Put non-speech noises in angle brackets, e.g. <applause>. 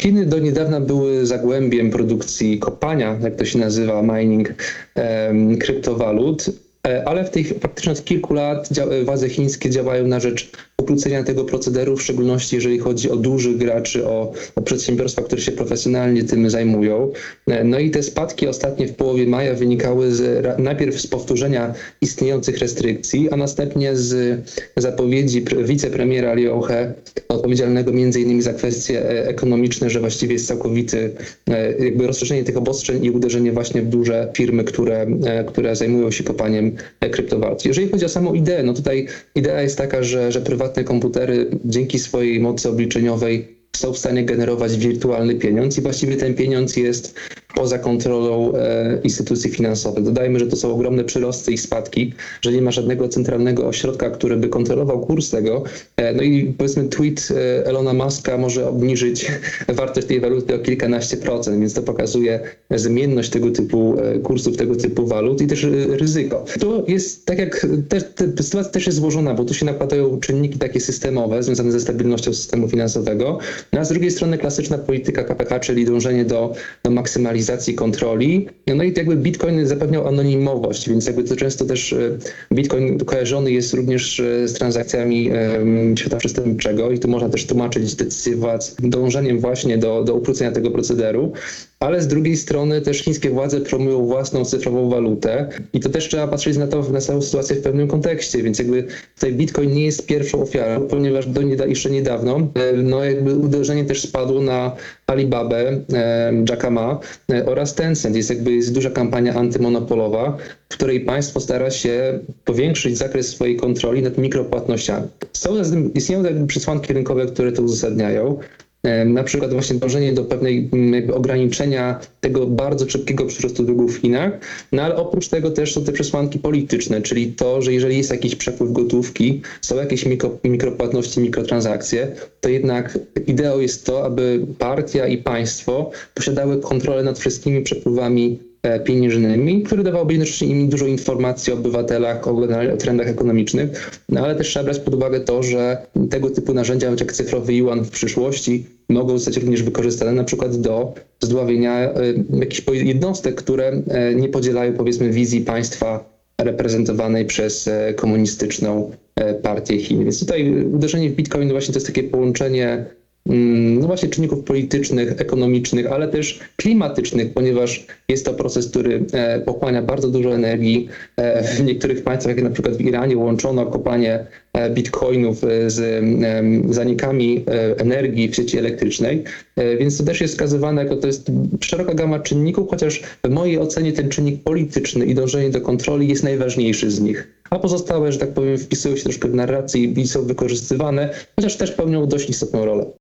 Chiny do niedawna były zagłębiem produkcji kopania, jak to się nazywa, mining kryptowalut, e, ale w tej praktycznie od kilku lat władze chińskie działają na rzecz ukrócenia tego procederu, w szczególności jeżeli chodzi o dużych graczy, o, o przedsiębiorstwa, które się profesjonalnie tym zajmują. E, No i te spadki ostatnie w połowie maja wynikały z, najpierw z powtórzenia istniejących restrykcji, a następnie z zapowiedzi pre- wicepremiera Liu He, odpowiedzialnego innymi za kwestie e, ekonomiczne, że właściwie jest całkowity e, jakby rozszerzenie tych obostrzeń i uderzenie właśnie w duże firmy, które, które zajmują się kopaniem kryptowalut. Jeżeli chodzi o samą ideę, no tutaj idea jest taka, że, że prywatne komputery dzięki swojej mocy obliczeniowej są w stanie generować wirtualny pieniądz i właściwie ten pieniądz jest poza kontrolą e, instytucji finansowych. Dodajmy, że to są ogromne przyrosty i spadki, że nie ma żadnego centralnego ośrodka, który by kontrolował kurs tego. E, no i powiedzmy tweet e, Elona Muska może obniżyć <laughs> wartość tej waluty o kilkanaście procent, więc to pokazuje zmienność tego typu e, kursów, tego typu walut i też e, ryzyko. To jest tak jak, te, te, sytuacja też jest złożona, bo tu się nakładają czynniki takie systemowe związane ze stabilnością systemu finansowego, no a z drugiej strony klasyczna polityka KPH, czyli dążenie do, do maksymalizacji kontroli. No i jakby Bitcoin zapewniał anonimowość, więc jakby to często też e, Bitcoin kojarzony jest również e, z transakcjami świata przestępczego i tu można też tłumaczyć decyzję władz dążeniem właśnie do, do ukrócenia tego procederu. Ale z drugiej strony też chińskie władze promują własną cyfrową walutę i to też trzeba patrzeć na to, na całą sytuację w pewnym kontekście, więc jakby tutaj Bitcoin nie jest pierwszą ofiarą, ponieważ do nieda, jeszcze niedawno e, no jakby uderzenie też spadło na Alibabę, e, Jacka Ma e, oraz Tencent. Jest jakby jest duża kampania antymonopolowa, w której państwo stara się powiększyć zakres swojej kontroli nad mikropłatnościami. Są istnieją jakby przesłanki rynkowe, które to uzasadniają. Na przykład właśnie dążenie do pewnej mm, ograniczenia tego bardzo szybkiego przyrostu długów w Chinach, no ale oprócz tego też są te przesłanki polityczne, czyli to, że jeżeli jest jakiś przepływ gotówki, są jakieś mikro, mikropłatności, mikrotransakcje, to jednak ideą jest to, aby partia i państwo posiadały kontrolę nad wszystkimi przepływami pieniężnymi, które dawałoby jednocześnie im dużo informacji o obywatelach, o, trendach ekonomicznych, no ale też trzeba brać pod uwagę to, że tego typu narzędzia, jak cyfrowy yuan w przyszłości, mogą zostać również wykorzystane na przykład do zdławienia e, jakichś jednostek, które e, nie podzielają powiedzmy wizji państwa reprezentowanej przez e, komunistyczną e, partię Chin. Więc tutaj uderzenie w Bitcoin właśnie to jest takie połączenie no właśnie czynników politycznych, ekonomicznych, ale też klimatycznych, ponieważ jest to proces, który e, pochłania bardzo dużo energii. E, W niektórych państwach, jak na przykład w Iranie, łączono kopanie e, bitcoinów z zanikami energii w sieci elektrycznej, więc to też jest wskazywane jako to jest szeroka gama czynników, chociaż w mojej ocenie ten czynnik polityczny i dążenie do kontroli jest najważniejszy z nich. A pozostałe, że tak powiem, wpisują się troszkę w narrację i są wykorzystywane, chociaż też pełnią dość istotną rolę.